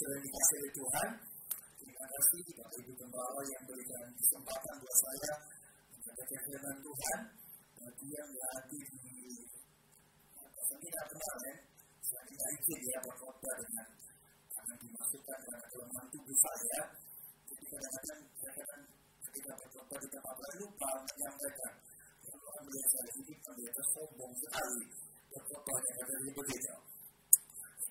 sudah dikasih Tuhan. Terima kasih Bapak Ibu Gembala yang berikan kesempatan buat saya menyampaikan firman Tuhan. Bagi yang hadir di seminar kemarin, saya tidak izin ya dengan karena dimasukkan dalam kelemahan tubuh saya. Jadi kadang-kadang saya kadang ketika berkhotbah di tempat lain lupa menyampaikan. Kalau melihat saya ini pendeta sombong sekali berkhotbahnya dia berbeda.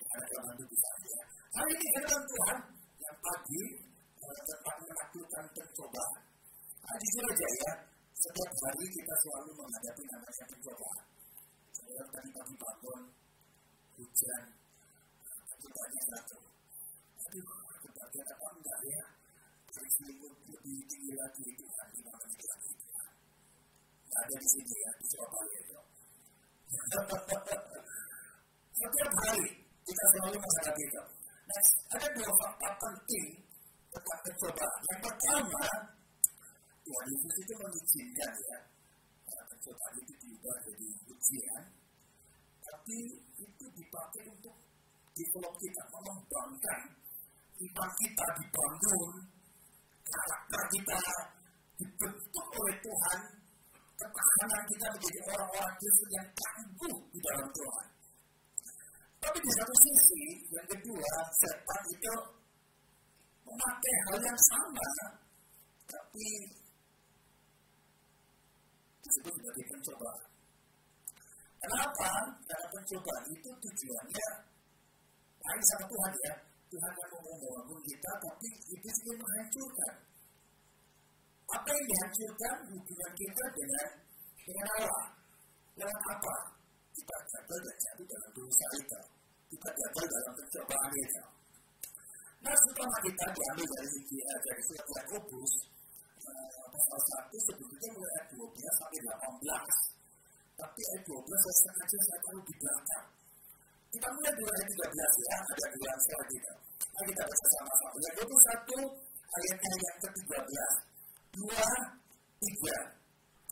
Ada kelemahan tubuh saya. Hari ini firman Tuhan yang pagi tentang menaklukkan pencobaan. Nah, jujur aja ya, setiap hari kita selalu menghadapi namanya pencobaan. Saya tadi pagi bangun, hujan, cobanya satu. Aduh, kebagian apa enggak ya? Selimut lebih tinggi lagi Tuhan dibanding lagi Tuhan. Nggak ada di sini ya, di Surabaya itu. Setiap hari kita selalu menghadapi itu. Ada dua fakta penting tentang pencobaan. Yang pertama, Tuhan Yesus itu mengizinkan ya, pencobaan itu diubah jadi ujian, tapi itu dipakai untuk develop kita, mengembangkan iman kita dibangun, karakter kita dibentuk oleh Tuhan, ketahanan kita menjadi orang-orang Kristen yang tangguh di dalam Tuhan. Tapi di satu sisi, yang kedua, setan itu memakai hal yang sama, tapi disebut sebagai pencobaan. Kenapa? Karena pencobaan itu tujuannya lain sama Tuhan ya. Tuhan yang mau membangun kita, tapi itu ingin menghancurkan. Apa yang dihancurkan hubungan kita dengan dengan Allah? Lewat apa? Kita gagal dan jatuh dalam dosa itu. Kita gagal dalam pencobaan itu. Nah, setelah kita diambil dari dari surat Yakobus, pasal 1 sebetulnya mulai ayat 12 sampai 18. Tapi ayat 12 saya sengaja saya taruh di belakang. Kita mulai dari ayat 13 ya, ada dua selanjutnya. Mari kita baca sama-sama. Yakobus 1 ayatnya yang ke-13. Dua, tiga.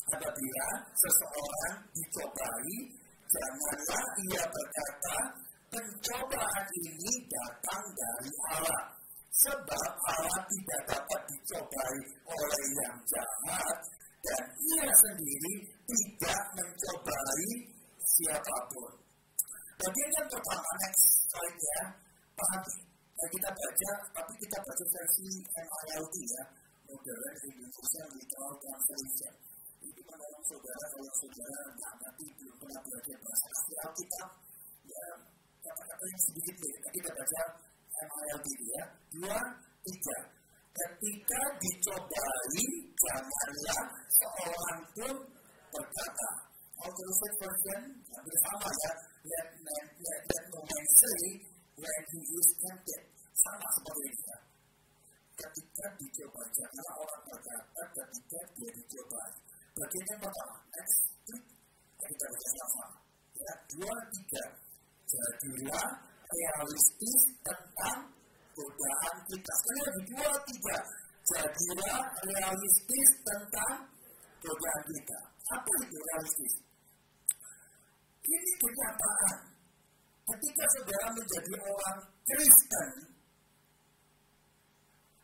Apabila seseorang dicobai, janganlah ia berkata, pencobaan ini datang dari Allah. Sebab Allah tidak dapat dicobai oleh yang jahat dan ia sendiri tidak mencobai siapa pun. Bagian yang pertama, next slide ya, pahami. Nah, kita baca, tapi kita baca versi MILT ya, Modern Indonesia Literal Translation. Itu menolong saudara kalau saudara nggak ngerti belum pernah belajar bahasa asli Alkitab, ya kata-kata yang sedikit nih. Kita baca MILT ya. Dua, tiga. Ketika dicobai, janganlah seorang pun berkata. Alternate version hampir sama ya. Let, let, let, let no man say when he is tempted. Sama seperti ini ya. Ketika dicoba, janganlah orang berkata ketika dia dicobai. Bagian yang pertama, next. Kita baca sama. Ya, dua, tiga. Jadilah realistis tentang godaan kita. Sekali lagi, dua, tiga. Jadilah realistis tentang godaan kita. Apa itu realistis? Ini kenyataan. Ketika saudara menjadi orang Kristen,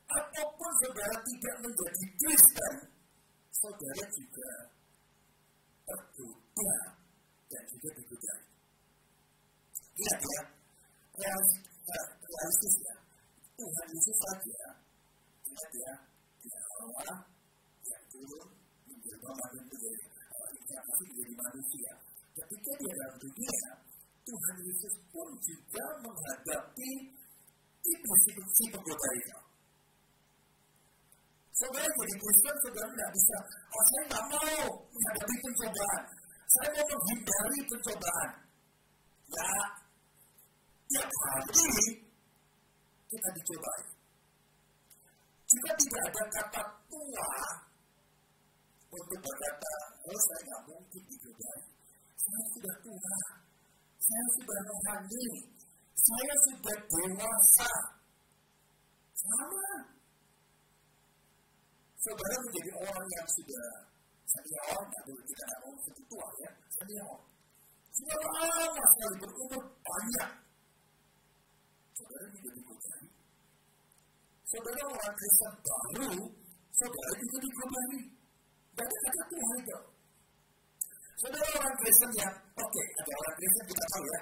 ataupun saudara tidak menjadi Kristen, saudara juga tergoda dan juga digodai. Ingat ya, realistis ya. Tuhan Yesus saja, ingat ya, tidak Allah yang turun menjadi dan menjadi inkarnasi menjadi manusia. Ketika dia dalam dunia, Tuhan Yesus pun juga menghadapi iblis si penggoda itu. Saudara jadi Kristen, saudara tidak bisa, oh saya tidak mau menghadapi pencobaan. Saya mau menghindari pencobaan. Ya, tiap hari kita dicobai. Jika tidak ada kata tua untuk berkata, oh saya nggak mungkin dicobai. Saya sudah tua, saya sudah rohani, saya sudah dewasa. Sama. Saudara menjadi orang yang sudah senior, nggak dulu kita nggak mau sebut tua ya, senior. Sudah lama sekali berumur banyak. Saudara juga digodai saudara orang Kristen baru, saudara juga dikorbankan. Dari kata Tuhan itu. Saudara orang Kristen yang, oke, okay, ada orang Kristen kita tahu ya.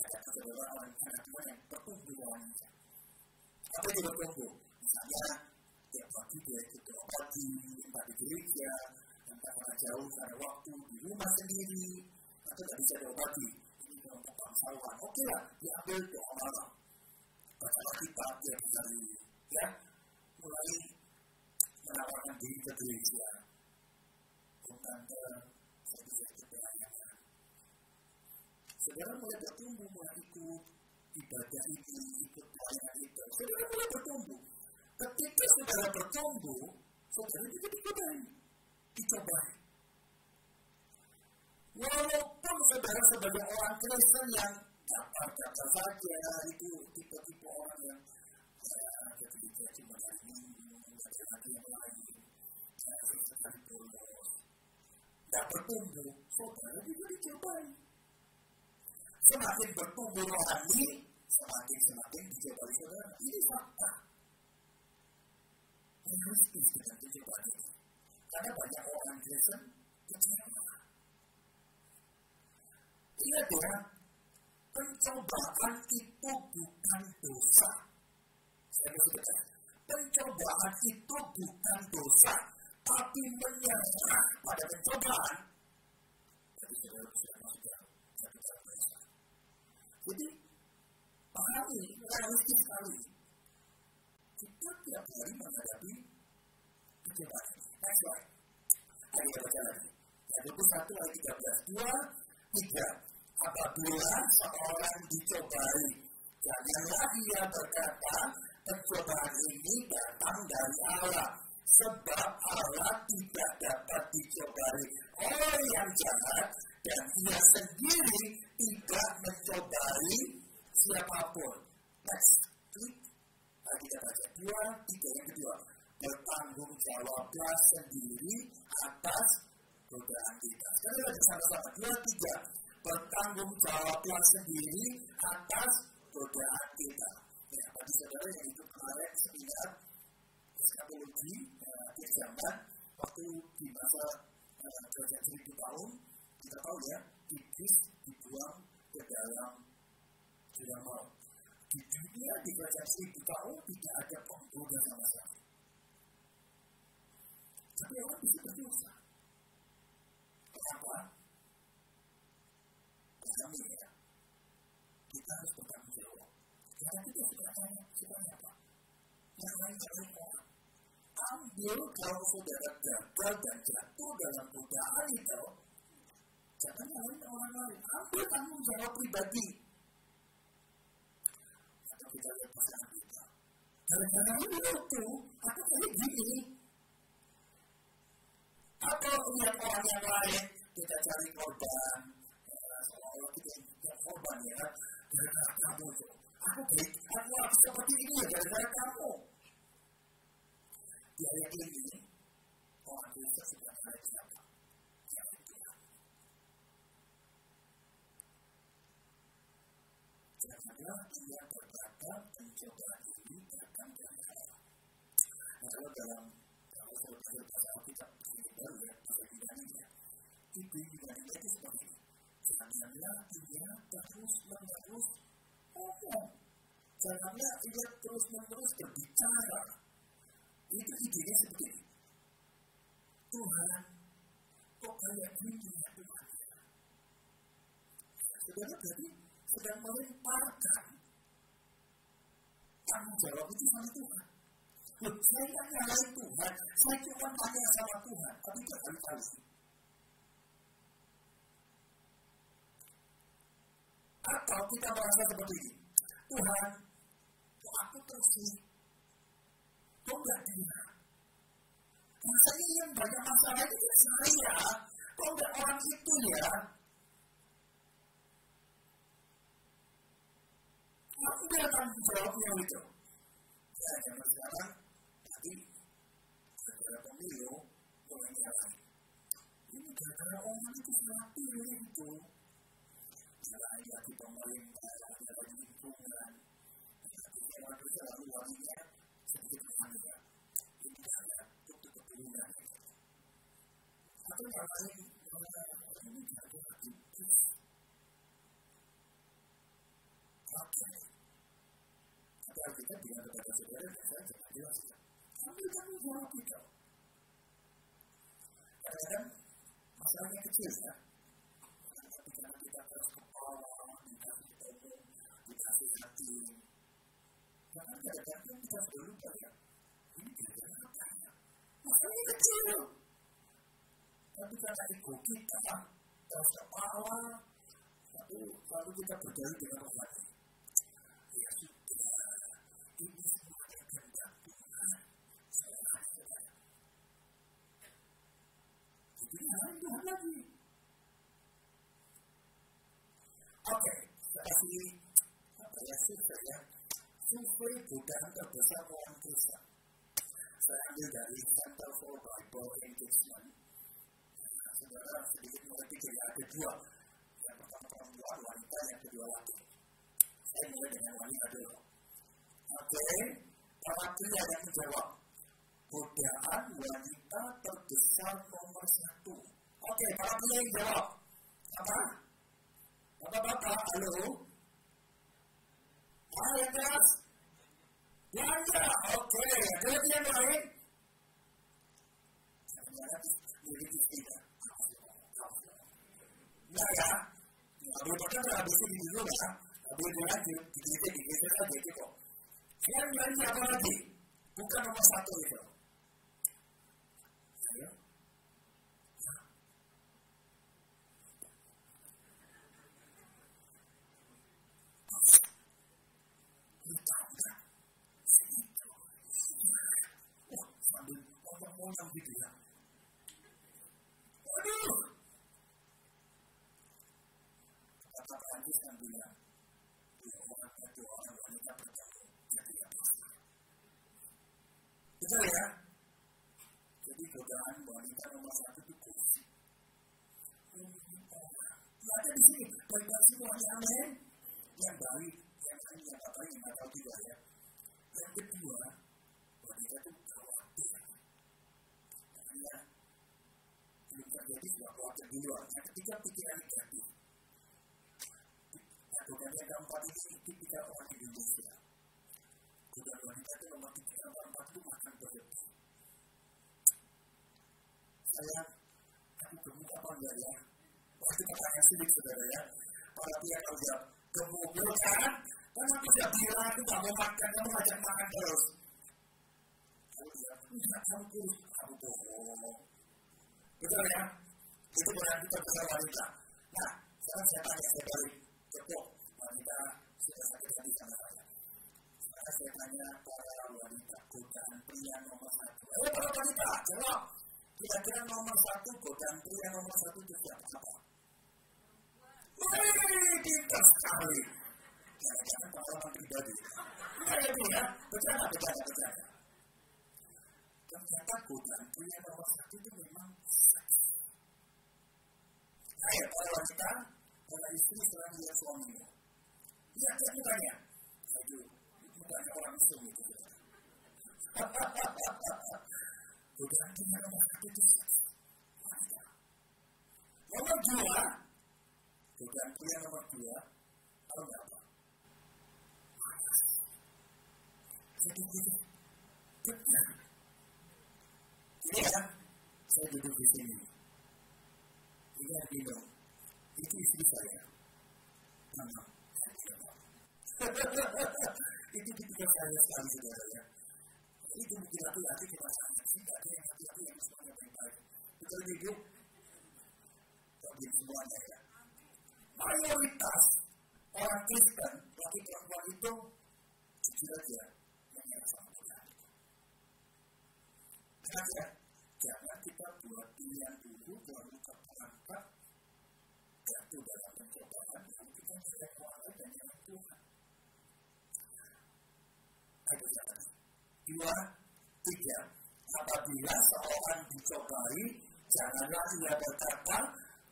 Ada saudara orang anak Tuhan yang bertumbuh rohaninya. Apa itu bertumbuh? Misalnya, tiap pagi dia ikut pagi, entah di gereja, entah karena jauh, karena waktu, di rumah sendiri, atau tidak bisa pagi. Ini kelompok bangsawan. Oke lah, diambil doa malam. Baca kitab, dia bisa ya, mulai menawarkan diri ke gereja. Bukan ke sedikit pelayanan. Saudara mulai bertumbuh, mulai ikut ibadah ini, ikut pelayanan itu. Saudara mulai bertumbuh. Ketika saudara bertumbuh, saudara juga dicobai. Dicobai. Walaupun saudara sebagai orang Kristen yang dapat-dapat saja itu tipe-tipe orang yang ada gereja cuma hari minggu, lagi yang lain, sekali bolos. Tidak bertumbuh, saudara juga dicobai. Semakin bertumbuh rohani, semakin semakin dicobai saudara. Ini fakta realistis dengan itu. Karena banyak orang Kristen kecewa. Ingat ya, pencobaan itu bukan dosa. Saya mau baca. Pencobaan itu bukan dosa, tapi menyerah pada pencobaan. Jadi saudara sudah pahami, realistis sekali kita tiap hari menghadapi pencobaan. Next slide. Ayo kita baca lagi. Yang 21 ayat 13. Dua, tiga. Apabila seorang dicobai, janganlah ia berkata, pencobaan ini datang dari Allah. Sebab Allah tidak dapat dicobai oleh yang jahat dan ia sendiri tidak mencobai siapa pun. Next kita baca dua, tiga yang kedua. Bertanggung jawablah sendiri atas godaan kita. Sekali lagi sama-sama. Dua, tiga. Bertanggung jawablah sendiri atas godaan kita. Ya, bagi saudara yang ikut kemarin seminar eskatologi ya, akhir zaman waktu di masa uh, kerajaan seribu tahun kita tahu ya iblis dibuang ke dalam jurang maut di dunia di kerajaan seribu tahun tidak ada penggoda sama sekali. Tapi orang bisa berdosa. Kenapa? Kami ya, kita harus bertanggung jawab. Karena kita sudah tanya, kita apa? Yang lain cari orang. Ambil kalau saudara gagal dan jatuh dalam godaan itu, jangan nyalain orang lain. Ambil tanggung jawab pribadi kita lihat pasangan kita. Gara-gara ini itu, aku kayak gini. Atau lihat orang yang lain, kita cari korban. Korban ya, gara-gara kamu itu. Aku baik, aku harus seperti ini ya, gara-gara kamu. Di ayat ini, orang Kristus sudah mulai siapa? Tuhan. Janganlah ia berkata pencobaan ini datang dari Allah. Nah, kalau dalam kalau saya baca Alkitab ya, ya, Ia terus menerus ngomong. Janganlah ia terus menerus berbicara. Itu idenya seperti ini. Tuhan, kok kayak gini ya Tuhan? Saudara berarti sedang melemparkan tanggung jawab itu sama Tuhan. Loh, saya kan nyalain Tuhan, saya cuma tanya sama Tuhan, tapi berkali-kali. Atau kita merasa seperti ini, Tuhan, kok aku terus? Kok nggak dia? Rasanya yang banyak masalah itu saya, kok nggak orang itu ya? Ambil tanggung jawabnya itu. Ya, zaman sekarang, tadi, segera pemilu, mulai jalan. Ini gara-gara orang itu salah pilih itu. Ya di pemerintah, ada di lingkungan. Waktu selalu wanginya, sedikit ya. Ini hanya untuk keturunan. Atau yang lain, ini jadi aktif. Oke. Tapi Alkitab bilang kepada saudara, saya jangan jelaskan. Ambil tanggung jawab kita. Kadang-kadang masalahnya kecil ya. Terus kepala, dikasih umum, dikasih hati. Jangan kita sudah ya. Ini kira apa ya? Masalahnya kecil. Tapi karena ego kita, terus kepala, lalu, lalu kita berdalih dengan orang lain. Ya sudah, ini semua. Oke, kasih apa ya survei ya. Survei bukan terbesar orang Kristen. Saya ambil dari Center for Bible Engagement. Saudara sedikit mengerti jadi ada dua. Yang pertama perempuan, wanita, yang kedua laki. Saya mulai dengan wanita dulu. Oke, pria yang menjawab. Godaan wanita terbesar nomor satu. Oke, para yang jawab. Apa? Bapak-bapak, halo? Ah, yang keras? Belanja, oke. Ada yang lain? Nah ya, Abu Bakar habisin dulu ya. Abu lanjut, digeser, gitu. Yang lain lagi? Bukan nomor satu itu. Ayo. Sambil ngomong-ngomong gitu ya. Waduh, kata Perancis kan bilang, dua orang itu orang wanita bertemu, jadi apa? Betul ya? Jadi godaan wanita nomor satu itu kursi. Ya ada di sini, banyak semuanya amin. Yang baik, yang lain, yang apa yang juga ya. Yang kedua, wanita itu khawatir. Makanya, belum terjadi sebuah khawatir di luar. Yang ketiga, pikiran negatif. Bukan yang keempat ini tipikal orang Indonesia. Bukan wanita itu nomor tiga sama empat itu makan berlebih. Saya, aku gemuk apa ya? Waktu katanya sulit saudara ya. Para pihak kalau gemuk kan? Aku sudah bilang gak mau makan, kamu ngajak makan terus. Kalau dia, enggak kamu kurus, kamu bohong. Betul ya? Itu berarti terbesar wanita. Nah, sekarang saya tanya, saya balik. Cukup, wanita sudah sakit hati sama tanya para wanita godaan pria nomor satu. Eh, para wanita, jawab. Kira-kira nomor satu godaan pria nomor satu itu siapa? Apa? Wih, pintar sekali. Jangan pengalaman pribadi. Nah, itu ya, bercanda, bercanda, bercanda. Ternyata godaan pria nomor satu itu memang seks. Ayo, para wanita, para istri selain dia suamimu. Ya, saya tanya. Aduh, bukan orang Islam itu. Godaan pria nomor satu itu. Nomor dua, godaan pria nomor dua, tahu nggak apa? Jadi gitu. Ini ya, saya duduk di sini. Ini yang minum. Itu istri saya. Itu ketika saya sekali saudara ya. Itu mungkin laki-laki kita sangat tidak ada yang laki-laki yang semuanya baik-baik. Betul ibu? Tapi semuanya ya. Mayoritas orang Kristen, laki perempuan itu jujur aja yang sama Tuhan. Makanya, jangan kita buat pilihan dulu baru terperangkap jatuh dalam pencobaan yang kita tidak kuat dan yang Tuhan. Dua, tiga. Apabila seorang dicobai, janganlah ia berkata,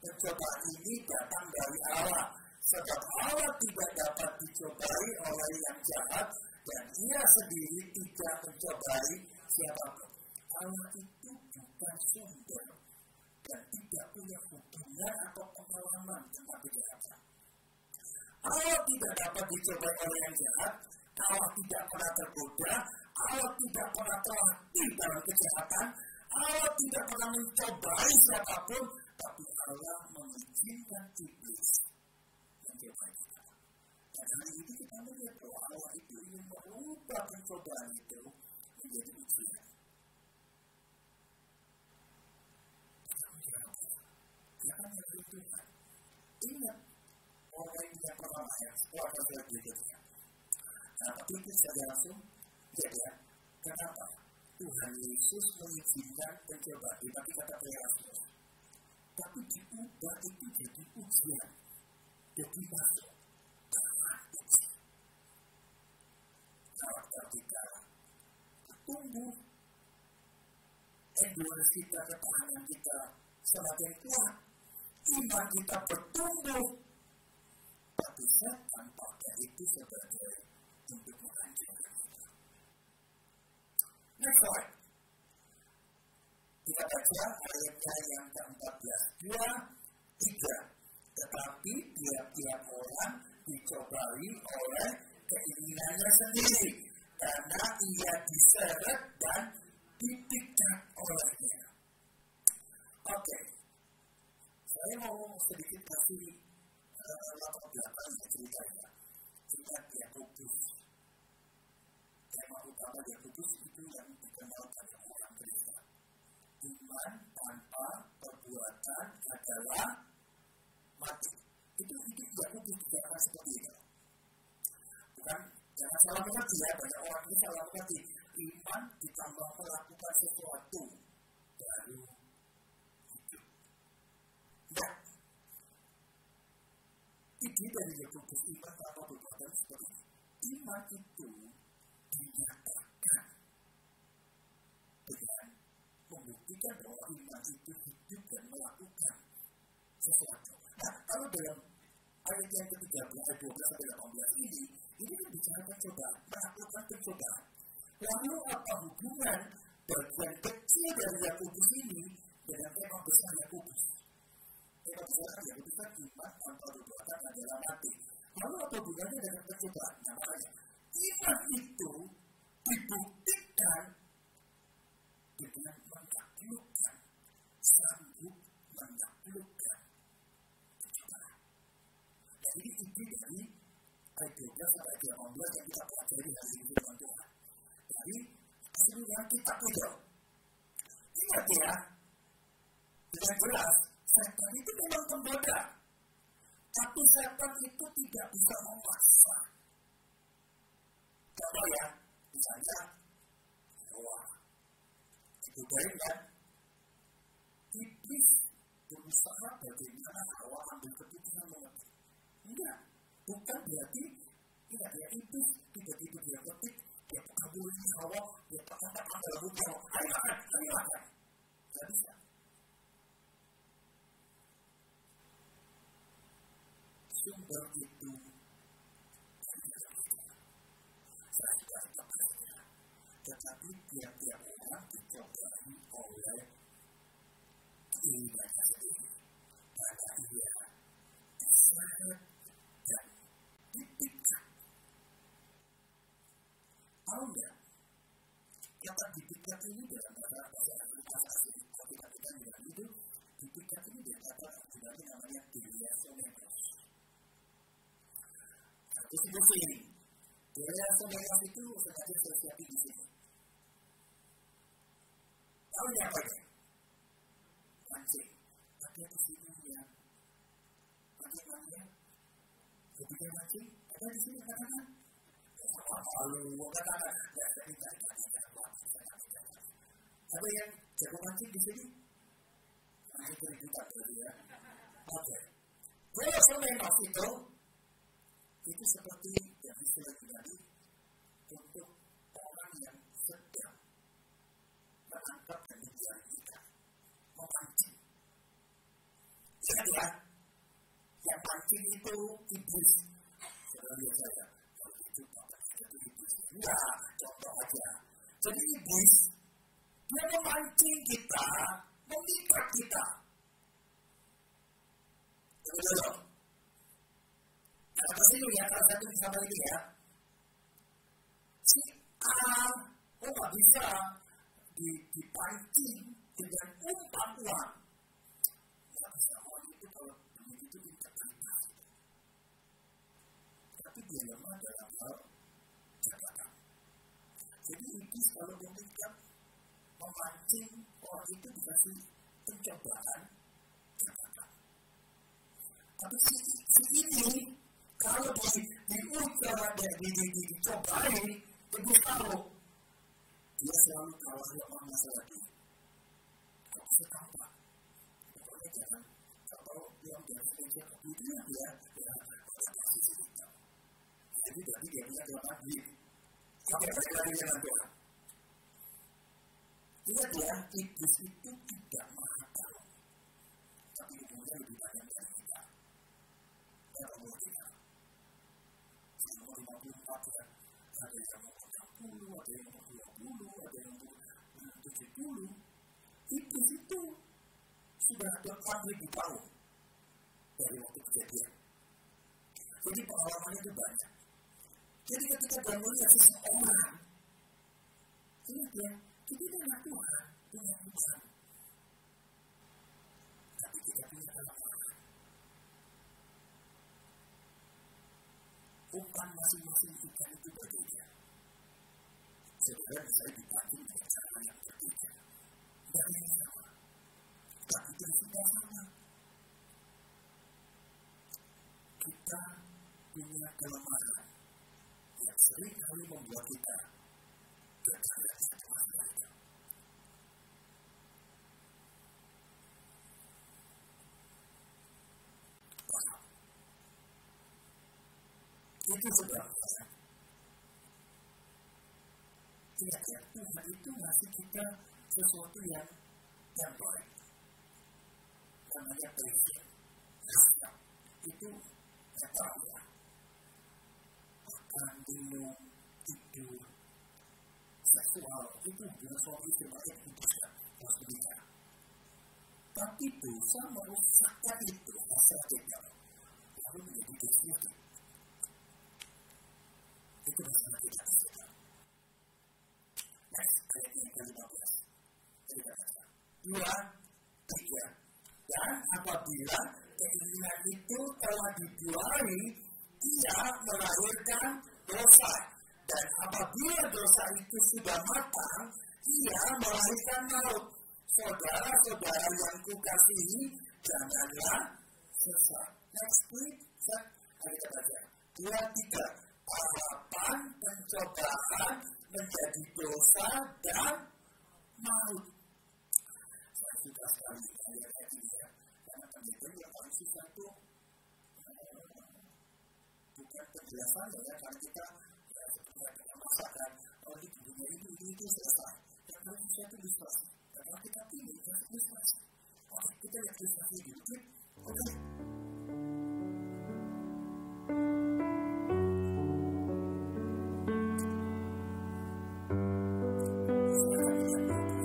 pencobaan ini datang dari Allah. Sebab Allah tidak dapat dicobai oleh yang jahat dan ia sendiri tidak mencobai siapa pun. Allah itu bukan sumber dan tidak punya hubungan atau pengalaman tentang kejahatan. Allah tidak dapat dicobai oleh yang jahat, Allah tidak pernah tergoda, Allah tidak pernah terlatih dalam kejahatan, Allah tidak pernah mencobai siapa pun, tapi Allah mengizinkan iblis mencobai kita. Dan hari ini kita melihat bahwa Allah itu ingin merubah pencobaan itu menjadi ujian. Jangan menjadi Tuhan. Ingat orang yang pertama ya, setelah kita berikutnya. Tapi itu saya langsung jadi kenapa? Tuhan Yesus mengizinkan pencobaan, tapi kata Yesus. Tapi diubah itu jadi ujian. Jadi masuk. Kalau kita tumbuh, endurance kita, ketahanan kita semakin kuat, iman kita bertumbuh, tapi setan pakai itu sebagai. Next slide. Kita baca ayatnya yang ke-14. Dua, tiga. Tetapi tiap-tiap orang dicobai oleh keinginannya sendiri. Karena ia diseret dan dipikat olehnya. Oke. Okay. Saya mau sedikit kasih uh, latar belakang ceritanya. Cerita Yakobus. Utama Yakobus itu yang dikenal pada orang Kristen. Iman tanpa perbuatan adalah mati. Itu itu Yakobus dikatakan seperti itu. Bukan jangan salah mengerti ya, banyak orang ini salah mengerti. Iman ditambah melakukan sesuatu baru Nah, ide dari Yakobus iman tanpa perbuatan seperti. Iman itu dinyatakan dengan membuktikan bahwa iman itu hidup dan melakukan Nah, kalau dalam ayat yang ketiga ayat 12 sampai 18 ini, ini kan bicara pencobaan, melakukan pencobaan. Lalu apa hubungan bagian kecil dari Yakobus ini dengan tema besar Yakobus? Tema besar Yakobus kan iman tanpa perbuatan adalah mati. Lalu apa hubungannya dengan pencobaan? Nah, makanya iman itu dibuktikan dengan menaklukkan, sanggup menaklukkan pencobaan. Jadi ini dari ayat 12 sampai ayat 18 yang kita pelajari hari ini firman Tuhan. Jadi keseluruhan kita punya. Ingat ya, dengan jelas, setan itu memang pemboda. Tapi setan itu tidak bisa memaksa. Contoh ya, misalnya, wah, digodain kan, iblis berusaha bagaimana Hawa ambil keputusan mengerti. Enggak, bukan berarti tidak dia iblis tiba-tiba dia ketik, dia kabulin Hawa, dia katakan dalam hukum, ayo makan, ayo makan. Tidak bisa. Sumber itu Satu sebut ini. Deliasomenos itu saya siapin di sini. Tahu ya apa ya? Mancing. Tapi di sini ya. Mancing-mancing. Ketika mancing, ada di sini katakan. Lalu, katakan. Ya, saya tidak Ada yang jago mancing di sini? Mancing keributan berarti ya. Oke. Kalau semenos itu, itu seperti yang istilah tadi, untuk orang yang sedang menangkap dan ikan, memancing. Ingat ya, yang pancing itu iblis. Saudara lihat saya, kalau itu itu iblis. Ini Jadi iblis dia memancing kita, memikat kita. Betul. Apa sih ya kalau satu sama ini ya? Si A, oh nggak bisa dipancing dengan umpan uang. Nggak bisa uang itu kalau begitu interpretasi. Tapi dia lemah dalam hal jabatan. Jadi iblis kalau memikat memancing orang itu dikasih pencobaan jabatan. Tapi si, si ini kalau di diuji dan di, di, di, dicobai, ibu tahu dia selalu kalah lemah masalah dia. Kok bisa tampak? Pokoknya jangan kalau yang meja itu ya dia kita. Jadi tadi dia punya kelemahan duit. Sampai lagi dengan Tuhan. Ingat ya, iblis itu tidak maha tahu. Tapi ilmunya lebih banyak dari kita. Dan umur kita. Umur 54 ya. Ada yang umur 60, ada yang umur 20, ada yang umur 70. Iblis itu sudah ada 4.000 tahun dari waktu kejadian. Jadi pengalaman itu banyak. Jadi ketika dia seseorang, ingat ya, kita adalah Tuhan, punya Tuhan. Tapi kita punya kelemahan. Umpan masing-masing kita itu berbeda. Saudara bisa tidak sama. Kita punya kelemahan yang sering kali membuat kita. Paham? Itu sebabnya Ingat ya, Tuhan itu kita sesuatu yang baik. Namanya prinsip. Itu tahu ya. Makan, minum, tidur, seksual itu hubungan suami istri banyak diputuskan harus. Tapi dosa merusakkan itu tinggal lalu menjadi definitif. Itu masalah Dua, tiga. Dan apabila keinginan itu telah dibuai, ia melahirkan dosa dan apabila dosa itu sudah matang, ia melahirkan maut. Saudara-saudara yang kukasihi, janganlah sesat. Next please. Ayo kita baca. Dua, tiga. Harapan pencobaan menjadi dosa dan maut. Saya suka sekali ayat ini ya. Karena pendidikan yang paling susah itu bukan penjelasan ya, karena kita kita masakan kalau di dunia itu itu itu selesai yang susah itu ilustrasi dan kalau kita pilih kita lihat ilustrasi dulu oke dua,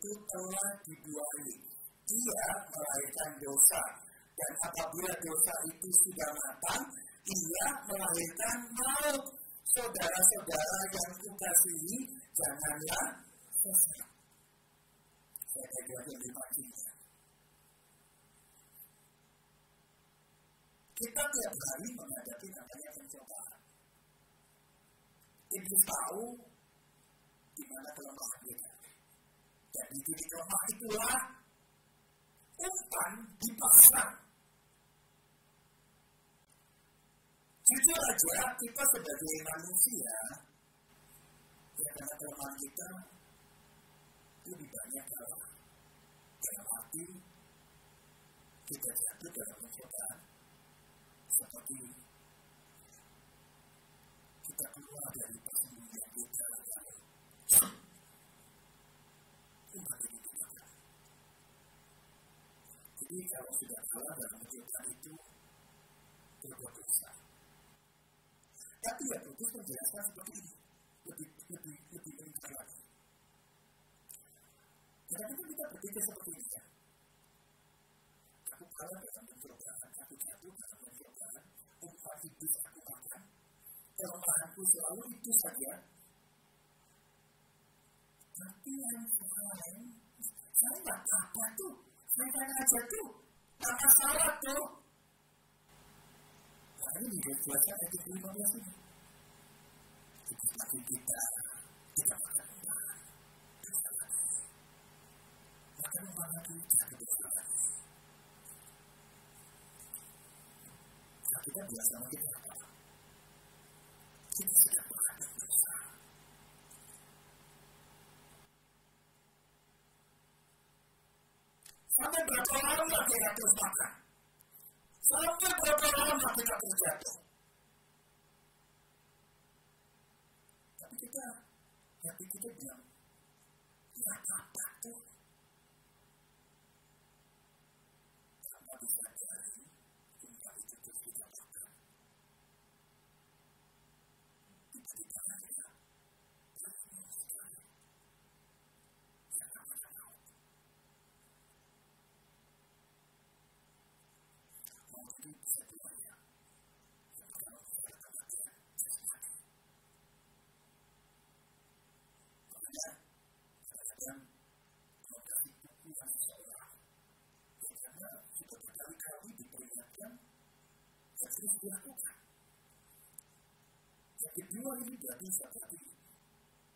itu telah dibuai, ia melahirkan dosa. Dan apabila dosa itu sudah matang, ia melahirkan maut. Saudara-saudara yang kukasihi, janganlah sesat. Saya lebih paginya. Kita tiap hari menghadapi namanya pencobaan. Ibu tahu di mana kelemahan kita. Dan di titik itulah umpan dipasang. Jujur aja, kita sebagai manusia, ya karena kelemahan kita lebih banyak kalah. Dalam arti, kita jatuh dalam pencobaan seperti kita keluar dari persembunyian kita umat ini tidak jadi kalau sudah kalah dalam kejutan itu berbuat dosa tapi ya Petrus menjelaskan seperti ini lebih lebih lebih lengkap lagi kadang kita berpikir seperti ini ya aku kalah dalam pencobaan aku jatuh dalam pencobaan umpat hidup aku makan kelemahanku selalu itu saja tapi yang lain saya nggak apa tuh. Saya aja tuh. Nggak masalah tuh ini juga ayat yang kelima belas ini itu lagi kita tidak umpan makan dosa lagi nah kita. Biasa kita. Apa kita sudah menghadap dosa Sampai berapa lama kita terus makan? Sampai jatuh? Tapi kita, tapi kita bilang, ya apa tuh? Tanpa disadari, umpan itu terus kita makan. Kita tidak ada berani sekali. Yang namanya maut. Mau itu bisa keluarnya. Yang pertama kita kematian jasmani. Makanya kadang-kadang kalau dari buku yang seseorang, biasanya sudah berkali-kali diperingatkan terus dilakukan. Yang kedua ini berarti seperti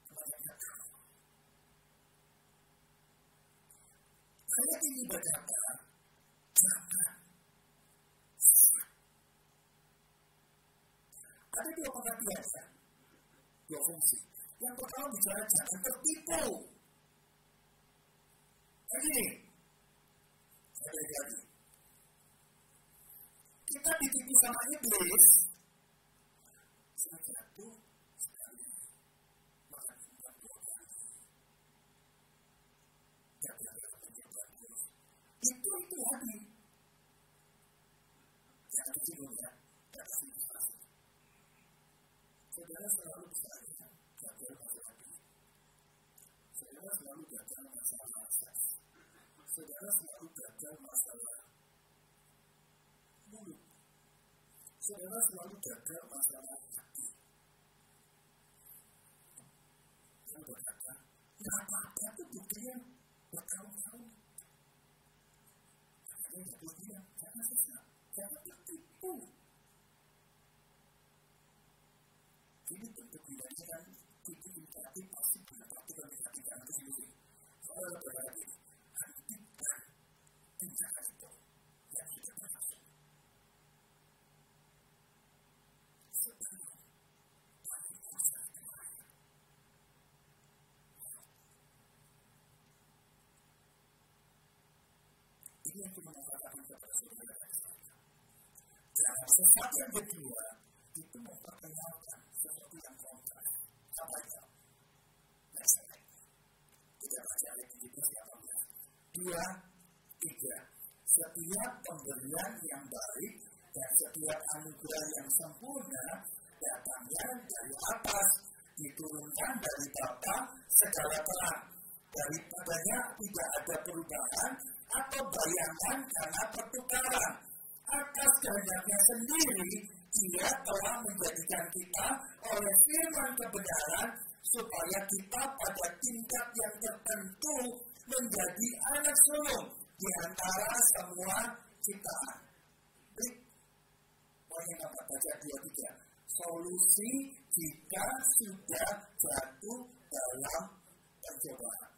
kebanyakan kamu. Saya ingin berkata, jangan. Ada dua pengertian dua fungsi. Yang pertama bicara jangan tertipu. Lagi, saya lagi. Kita ditipu sama iblis, pencobaan terus. Itu itu hati. Jangan disinggung ya. Saudara selalu masalah duit. Saudara selalu. Saudara selalu masalah Saudara selalu gagal masalah hati. Saya berkata, nggak apa-apa itu buktinya bertahun-tahun. Saya nggak boleh bilang, jangan sesat, jangan tertipu. Ini bentuk dibandingkan itu inisiatif pasti punya praktikan inisiatif yang itu sendiri. Kalau berarti Sesat yang kedua itu memperkenalkan sesuatu yang kontras. Apa itu? Respect. Kita baca ayat 17 siapa Dua, tiga. Setiap pemberian yang baik dan setiap anugerah yang sempurna datangnya dari atas, diturunkan dari Bapa segala terang. Daripadanya tidak ada perubahan atau bayangan karena pertukaran. Atas kehendaknya sendiri, ia telah menjadikan kita oleh firman kebenaran supaya kita pada tingkat yang tertentu menjadi anak sulung di antara semua. Baik, poin yang baca dua tiga. Solusi jika sudah jatuh dalam percobaan.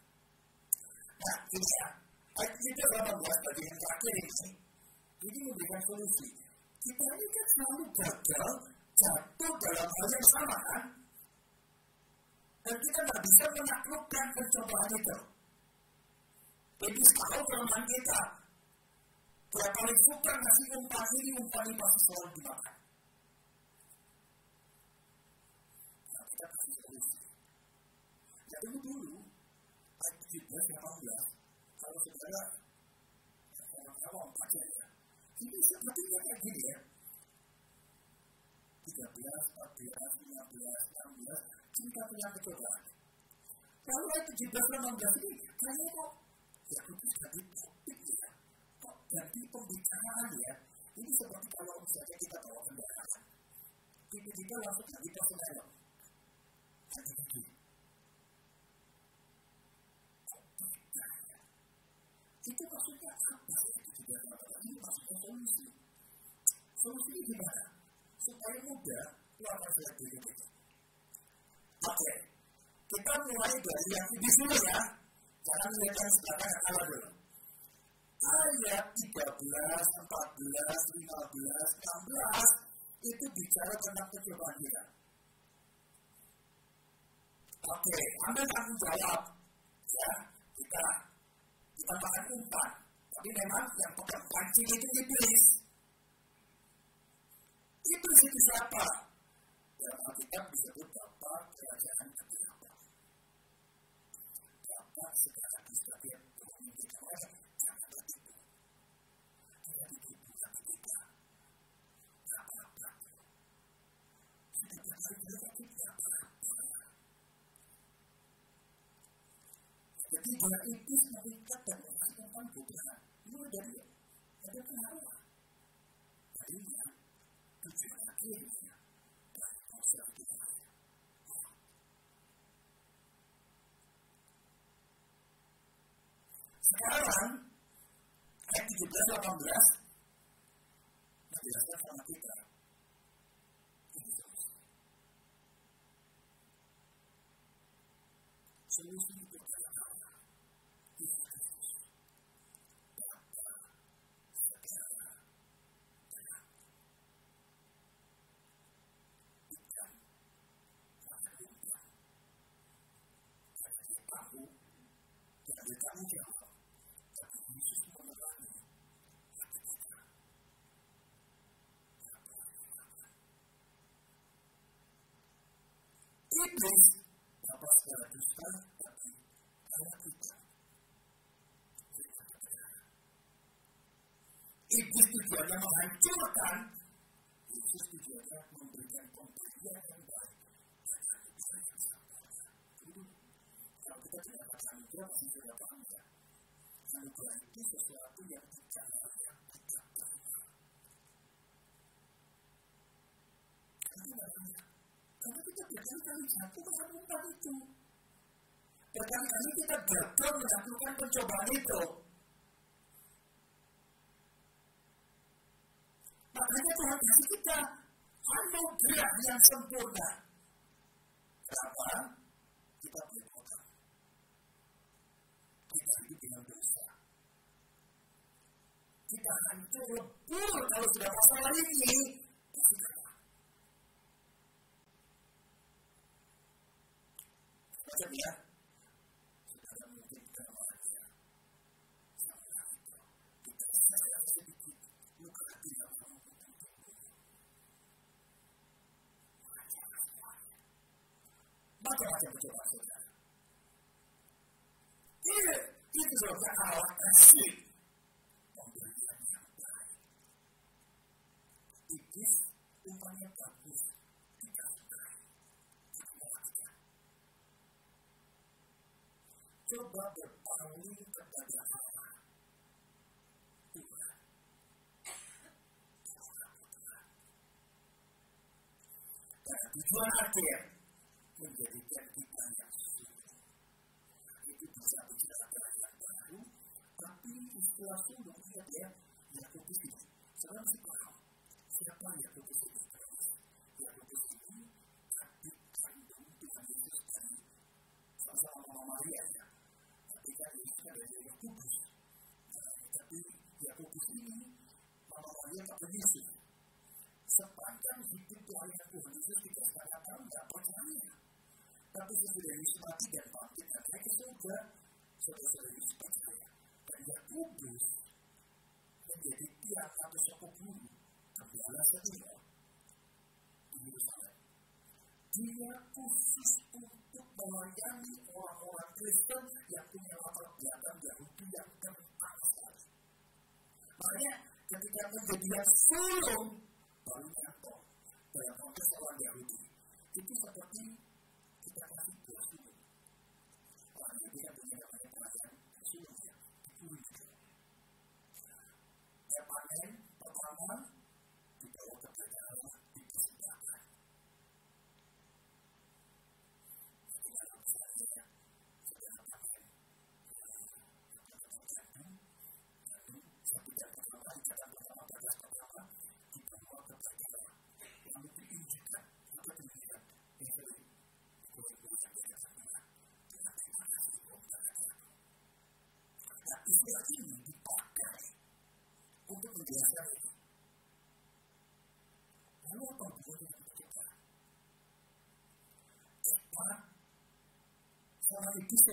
Nah, ini ya. Ayat kita 18 bagian terakhir ini. Ini memberikan solusi. Kita ini kan selalu gagal jatuh dalam hal yang sama kan? Dan kita nggak bisa menaklukkan percobaan itu. Jadi tahu kelemahan kita. Dia paling suka ngasih umpan ini, umpan ini pasti selalu dimakan. Nah, kita kasih solusi. Tunggu dulu. Ayat 17, 18. Kalau saudara, orang-orang baca ya. Kayak gini ya. 13, 14, 15, 16, cinta punya percobaan. Kalau ayat 17, 18 ini, kayaknya kok ya itu jadi topik ya. Kok jadi pembicaraan ya. Ini seperti kalau misalnya kita bawa kendaraan. Tiba-tiba langsung jadi personel. Hati-hati. Itu maksudnya apa? Ini maksudnya solusi. Solusi gimana? Supaya mudah, akan saya berikut ini. Oke, kita mulai dari yang ini dulu ya. Jangan lihat yang sebelah awal dulu. Ayat 13, 14, 15, 16 itu bicara tentang percobaan kita. Oke, ambil tanggung jawab. Ya, kita kita makan umpan. Tapi memang yang pegang pancing itu iblis. Itu siapa? Dalam Alkitab disebut Bapak Kerajaan Ketiapa. Bapak segala sebagai pemimpin orang jangan begitu. Dia begitu tapi kita. Apa-apa. Sudah berkali-kali tapi tidak apa-apa. Jadi dia Sekarang ayat 17 18 menjelaskan Iblis dapat secara dusta, tapi karena kita. Iblis tujuannya menghancurkan, Yesus tujuannya memberikan pemberian yang baik. Kalau kita tidak anugerah, masih tidak paham ya. Anugerah itu sesuatu yang tidak terima. Itu namanya. Ke dalam umpan itu. Berkali-kali kita gagal melakukan pencobaan itu. Makanya Tuhan kasih kita anugerah yang sempurna. Kenapa? Kita berdoa. Kita hidup dengan dosa. Kita hancur lebur kalau sudah masalah ini. Pasti kalah. Ya. Saudara mungkin. Sama itu. Kita sedang sedikit percobaan saudara. Ini, itu kasih coba berpaling kepada Allah Tuhan dan tujuan akhir menjadikan kita yang suci itu bisa bicara yang baru tapi istilah sudah lihat ya yang itu tidak sekarang sih paham. Siapa yang kondisi. Sepanjang hidup layak Tuhan Yesus tidak katakan tidak percaya. Tapi sesudah Yesus mati dan bangkit dan naik ke surga, saudara-saudara Yesus percaya. Dan Yakobus menjadi tiang satu. sokok guru gembala setia di Dia khusus untuk melayani orang-orang Kristen yang punya latar belakang Yahudi yang kental sekali. Makanya Ketika menjadi sulung, banyak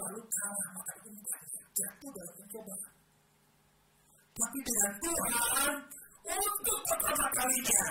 lalu kalah makan umpan jatuh dalam pencobaan. Tapi dengan Tuhan untuk pertama kalinya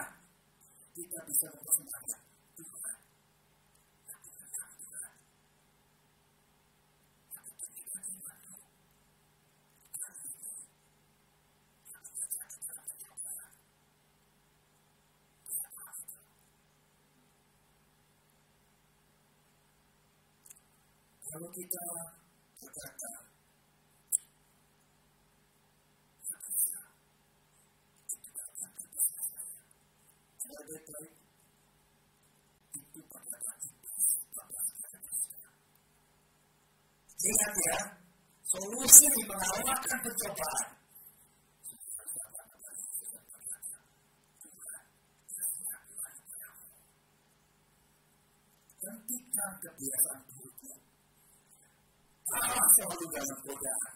pusing menawarkan pencobaan. Hentikan kebiasaan buruknya. Allah selalu dalam godaan.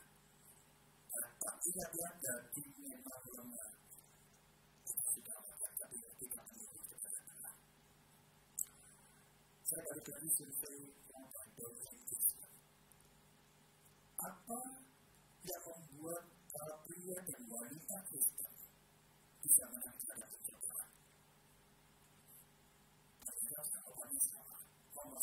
Tidak ada dunia yang lemah. Saya balik due egualità questa si chiama la chiara società. La chiara società, quando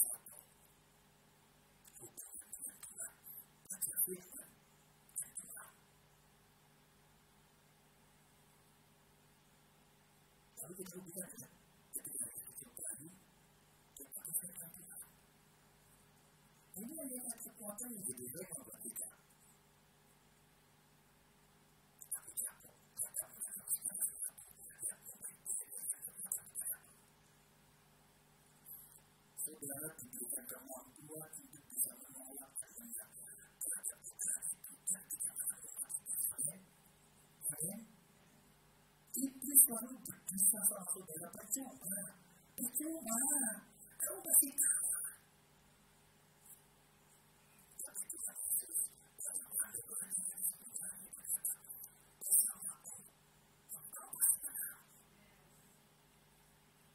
quando Cristo a sua vida para te honrar, para te honrar, não para ficar.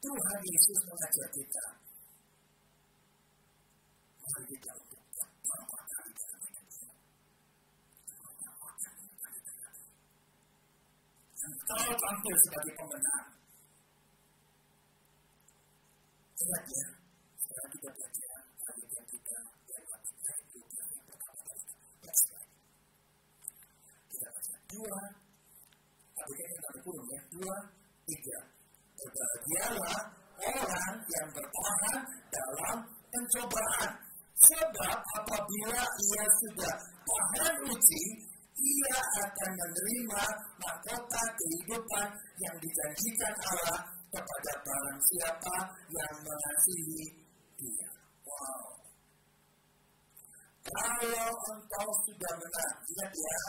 Tu, Rabi, Jesus mengajar kita Gracias. siapa yang mengasihi dia. Wow. Kalau engkau sudah menang, ingat ya,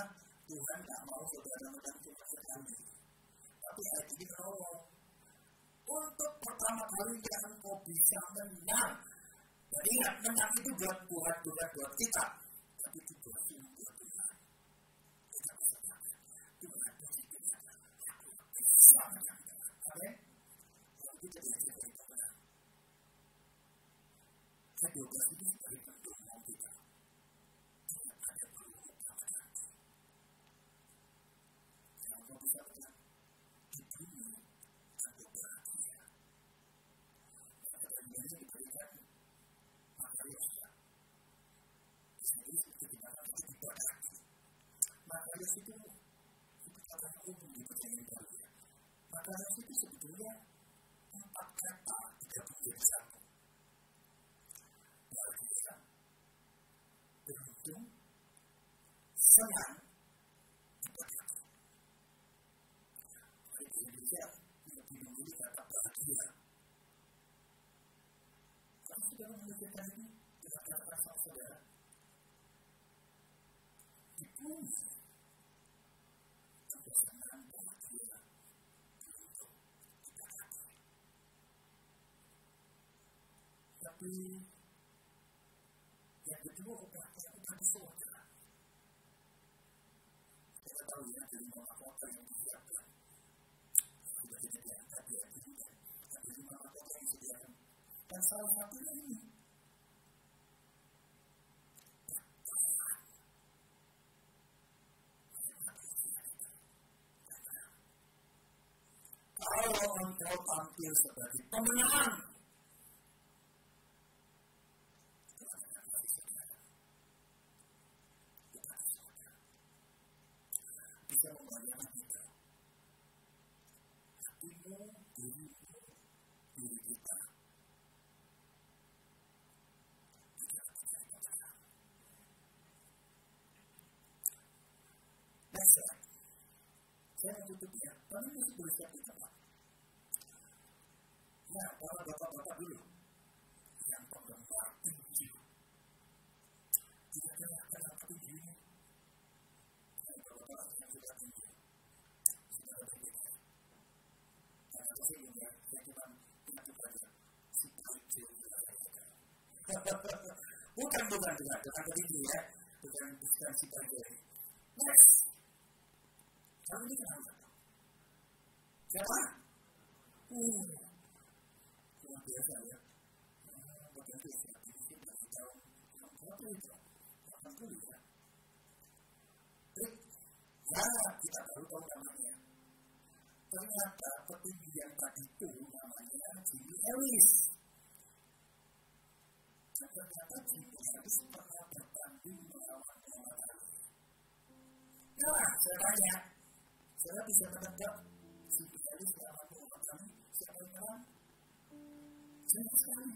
Tuhan tak mau saudara menang cuma sekali. Tapi saya ini Allah. Untuk pertama kali kalinya engkau bisa menang. Dan ingat, menang itu buat Tuhan, bukan buat kita. Tapi yang kedua upah di surga. Kita tahu ya dari lima kota yang disiapkan. Sudah tidak diangkat ya, tidak. Tapi lima kota yang dan salah satunya ini. Kalau engkau tampil sebagai pemenang, bisa membayangkan kita. Hatimu, dirimu, diri kita Next slide. Saya mau tutup ya. Kami masih boleh siap di tempat. Ya, para bapak-bapak dulu. Yang penggemar tinggi. Tidak ada kenapa tinggi ini. Yang bapak-bapak yang sudah tinggi. Sudah ada tinggi. Karena saya ini ya, saya cuma ingat itu aja. Si kecil Bukan, bukan, bukan. Bukan tinggi ya. Bukan, bukan. Next. Kamu ini kenapa? Siapa? Uh, luar biasa ya. Itu ya, ini yang berapa itu? 80 ya. Trik, ya kita baru tahu namanya. Ternyata petinggi yang tadi itu namanya Jimmy Ellis. Ternyata Jimmy Ellis pernah bertanding melawan. Nah, saya saya bisa menebak selama Muhammad kami siapa yang menang? Saya sekali.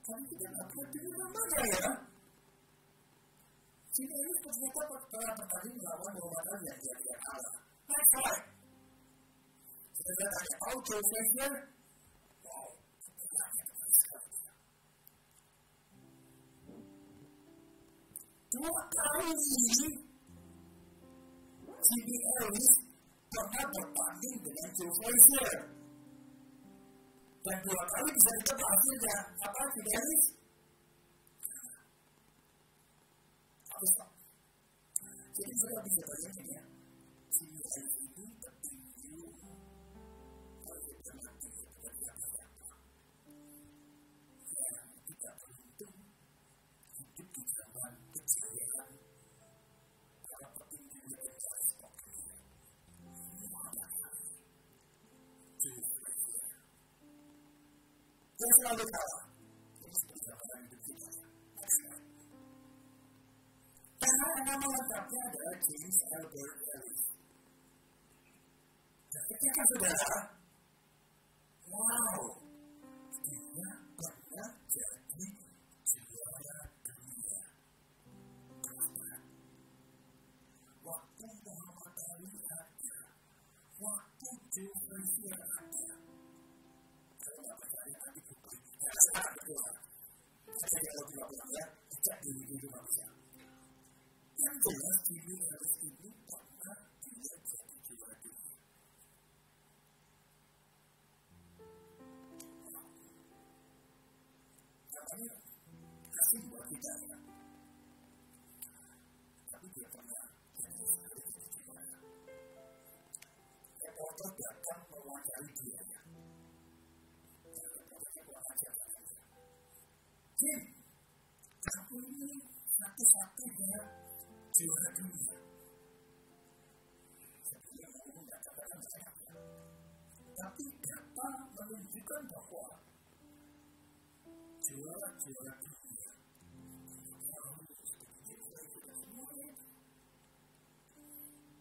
Kami tidak dapat dengan namanya ya. Ternyata pernah bertanding melawan yang dia tidak kalah. Slide. Saya tanya, oh Joe? Dua kali Jimmy Ellis pernah bertanding dengan Joe Frazier. Dan dua kali bisa ditebak hasilnya. Apa Jimmy Ellis? Harus tak. Jadi saya bisa bayangin ya. Yang selalu kalah. Ini seperti apa yang hidup kita. Karena nama lengkapnya adalah James Albert Ellis. Dan ketika saudara, wow, 世界上有多少人在追求这个梦想？两种人追求的是不同的职业和职业的定义。好，两种人。Jim, kamu ini satu-satunya juara dunia. Dia ngomong nggak katakan saya. Tapi data menunjukkan bahwa juara-juara dunia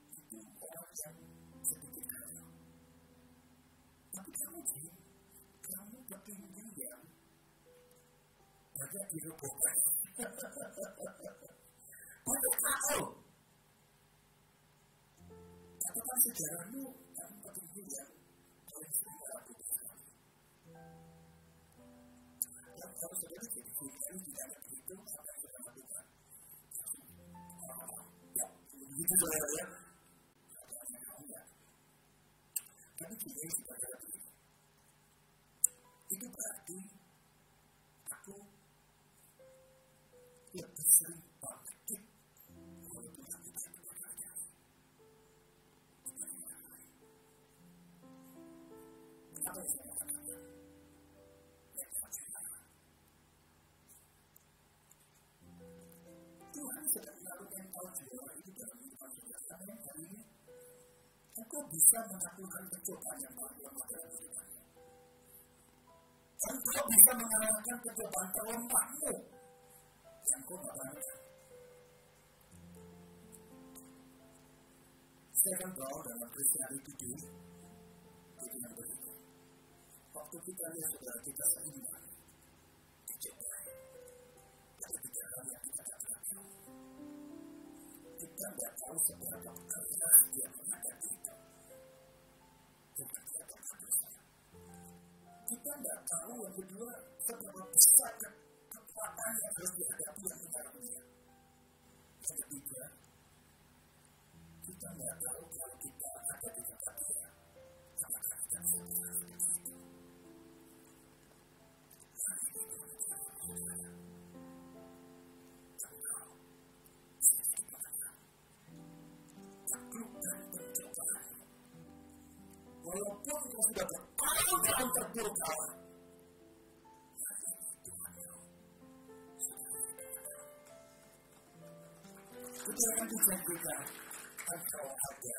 itu orang yang banyak dirobohkan. Banyak kau. Katakan sejarahmu, kamu ketinggian paling sering melakukan. Dan kalau tidak ada berhitung, apa yang kita lakukan? Ya, begitu saudara ya. Tapi Tuhan sedang menaruhkan kau jiwa itu dalam kehidupan. Karena hari ini engkau bisa menaklukkan percobaan yang biasa dalam hidupmu. Engkau bisa mengalahkan percobaan terlempahmu yang kau bayangkan. Saya akan bawa dalam Kristiani 7 itu yang berikut. Waktu kita lihat saudara kita seimbang. Ada tiga hal yang kita katakan. Kita tidak tahu seberapa bekerja dia itu. Bukan kita Kita tidak tahu yang kedua seberapa besar kekuatan yang harus dihadapi yang mengaruhinya. Yang terpuruk kalah. Itu yang dijanjikan engkau ada.